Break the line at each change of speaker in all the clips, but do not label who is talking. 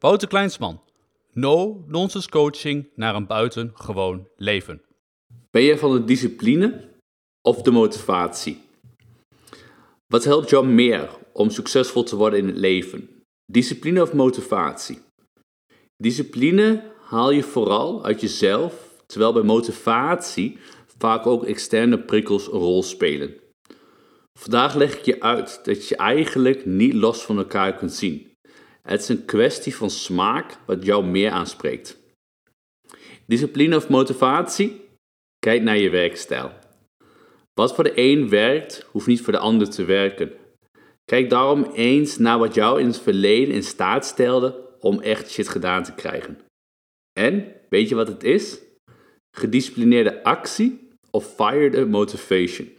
Wouter Kleinsman. No nonsense coaching naar een buitengewoon leven.
Ben jij van de discipline of de motivatie? Wat helpt jou meer om succesvol te worden in het leven? Discipline of motivatie? Discipline haal je vooral uit jezelf, terwijl bij motivatie vaak ook externe prikkels een rol spelen. Vandaag leg ik je uit dat je eigenlijk niet los van elkaar kunt zien. Het is een kwestie van smaak wat jou meer aanspreekt. Discipline of motivatie? Kijk naar je werkstijl. Wat voor de een werkt, hoeft niet voor de ander te werken. Kijk daarom eens naar wat jou in het verleden in staat stelde om echt shit gedaan te krijgen. En, weet je wat het is? Gedisciplineerde actie of fired motivation.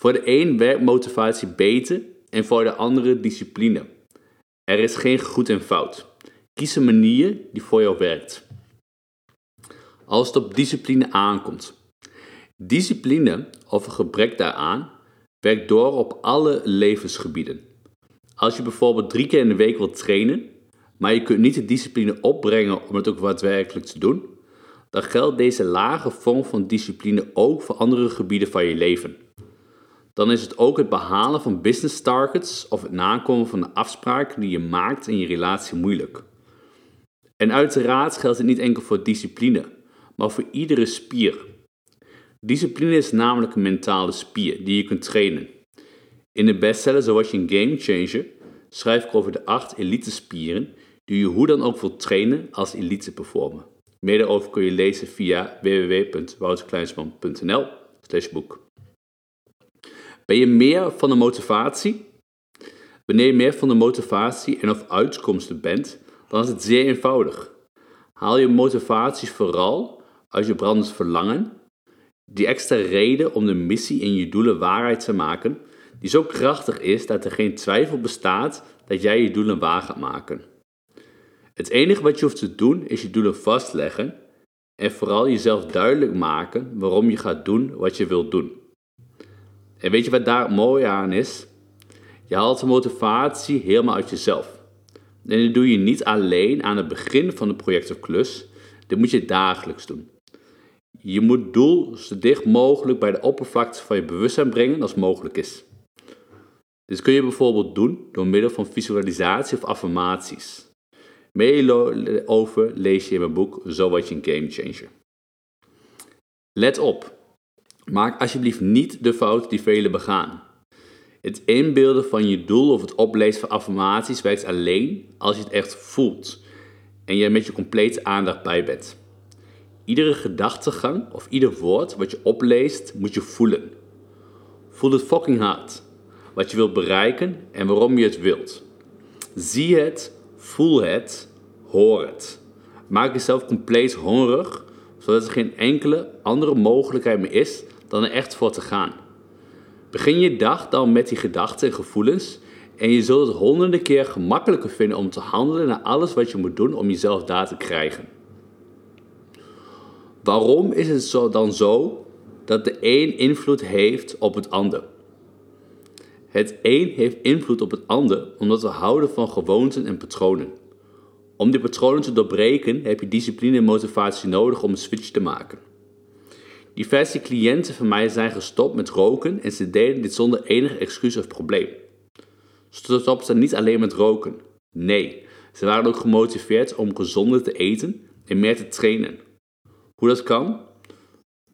Voor de een werkt motivatie beter en voor de andere discipline. Er is geen goed en fout. Kies een manier die voor jou werkt. Als het op discipline aankomt. Discipline of een gebrek daaraan werkt door op alle levensgebieden. Als je bijvoorbeeld drie keer in de week wilt trainen, maar je kunt niet de discipline opbrengen om het ook daadwerkelijk te doen, dan geldt deze lage vorm van discipline ook voor andere gebieden van je leven dan is het ook het behalen van business targets of het nakomen van de afspraken die je maakt in je relatie moeilijk. En uiteraard geldt het niet enkel voor discipline, maar voor iedere spier. Discipline is namelijk een mentale spier die je kunt trainen. In de bestseller Zoals je een game changer schrijf ik over de acht elite spieren die je hoe dan ook wilt trainen als elite performer. Meer daarover kun je lezen via www.wouterkleinsman.nl boek. Ben je meer van de motivatie? Wanneer je meer van de motivatie en of uitkomsten bent, dan is het zeer eenvoudig. Haal je motivatie vooral uit je brandend verlangen, die extra reden om de missie en je doelen waarheid te maken, die zo krachtig is dat er geen twijfel bestaat dat jij je doelen waar gaat maken. Het enige wat je hoeft te doen is je doelen vastleggen en vooral jezelf duidelijk maken waarom je gaat doen wat je wilt doen. En weet je wat daar mooi aan is? Je haalt de motivatie helemaal uit jezelf. En dat doe je niet alleen aan het begin van een project of klus, dit moet je dagelijks doen. Je moet doel zo dicht mogelijk bij de oppervlakte van je bewustzijn brengen als mogelijk is. Dit kun je bijvoorbeeld doen door middel van visualisatie of affirmaties. Meer over lees je in mijn boek Zo word je een game changer. Let op, Maak alsjeblieft niet de fout die velen begaan. Het inbeelden van je doel of het oplezen van affirmaties werkt alleen als je het echt voelt en je met je complete aandacht bij bent. Iedere gedachtegang of ieder woord wat je opleest moet je voelen. Voel het fucking hard. Wat je wilt bereiken en waarom je het wilt. Zie het, voel het, hoor het. Maak jezelf compleet hongerig, zodat er geen enkele andere mogelijkheid meer is dan er echt voor te gaan. Begin je dag dan met die gedachten en gevoelens en je zult het honderden keer gemakkelijker vinden om te handelen naar alles wat je moet doen om jezelf daar te krijgen. Waarom is het zo dan zo dat de een invloed heeft op het ander? Het een heeft invloed op het ander omdat we houden van gewoonten en patronen. Om die patronen te doorbreken heb je discipline en motivatie nodig om een switch te maken. Diverse cliënten van mij zijn gestopt met roken en ze deden dit zonder enig excuus of probleem. Ze stopten niet alleen met roken. Nee, ze waren ook gemotiveerd om gezonder te eten en meer te trainen. Hoe dat kan?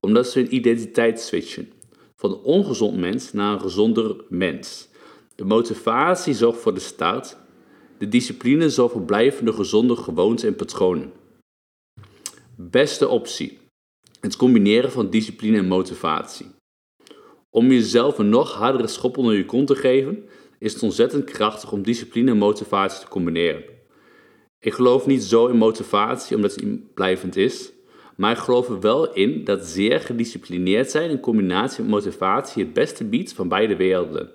Omdat ze hun identiteit switchen. Van een ongezond mens naar een gezonder mens. De motivatie zorgt voor de start. De discipline zorgt voor blijvende gezonde gewoonten en patronen. Beste optie. Het combineren van discipline en motivatie. Om jezelf een nog hardere schop onder je kont te geven, is het ontzettend krachtig om discipline en motivatie te combineren. Ik geloof niet zo in motivatie omdat het blijvend is, maar ik geloof er wel in dat zeer gedisciplineerd zijn in combinatie met motivatie het beste biedt van beide werelden.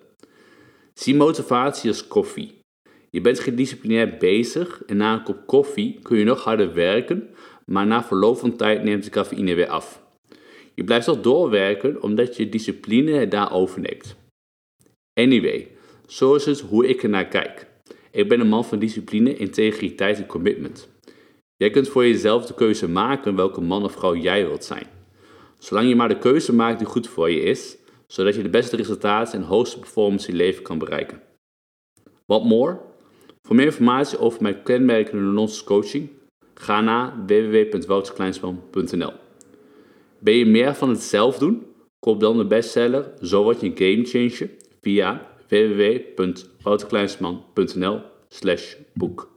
Zie motivatie als koffie. Je bent gedisciplineerd bezig en na een kop koffie kun je nog harder werken maar na verloop van tijd neemt de cafeïne weer af. Je blijft toch doorwerken omdat je discipline daar overneemt. Anyway, zo is het hoe ik er naar kijk. Ik ben een man van discipline, integriteit en commitment. Jij kunt voor jezelf de keuze maken welke man of vrouw jij wilt zijn. Zolang je maar de keuze maakt die goed voor je is, zodat je de beste resultaten en hoogste performance in je leven kan bereiken. Wat more? Voor meer informatie over mijn kenmerkende nonsense coaching, ga naar www.wouterkleinsman.nl. Ben je meer van het zelf doen? Koop dan de bestseller Zo word je een gamechanger via www.wouterkleinsman.nl slash boek.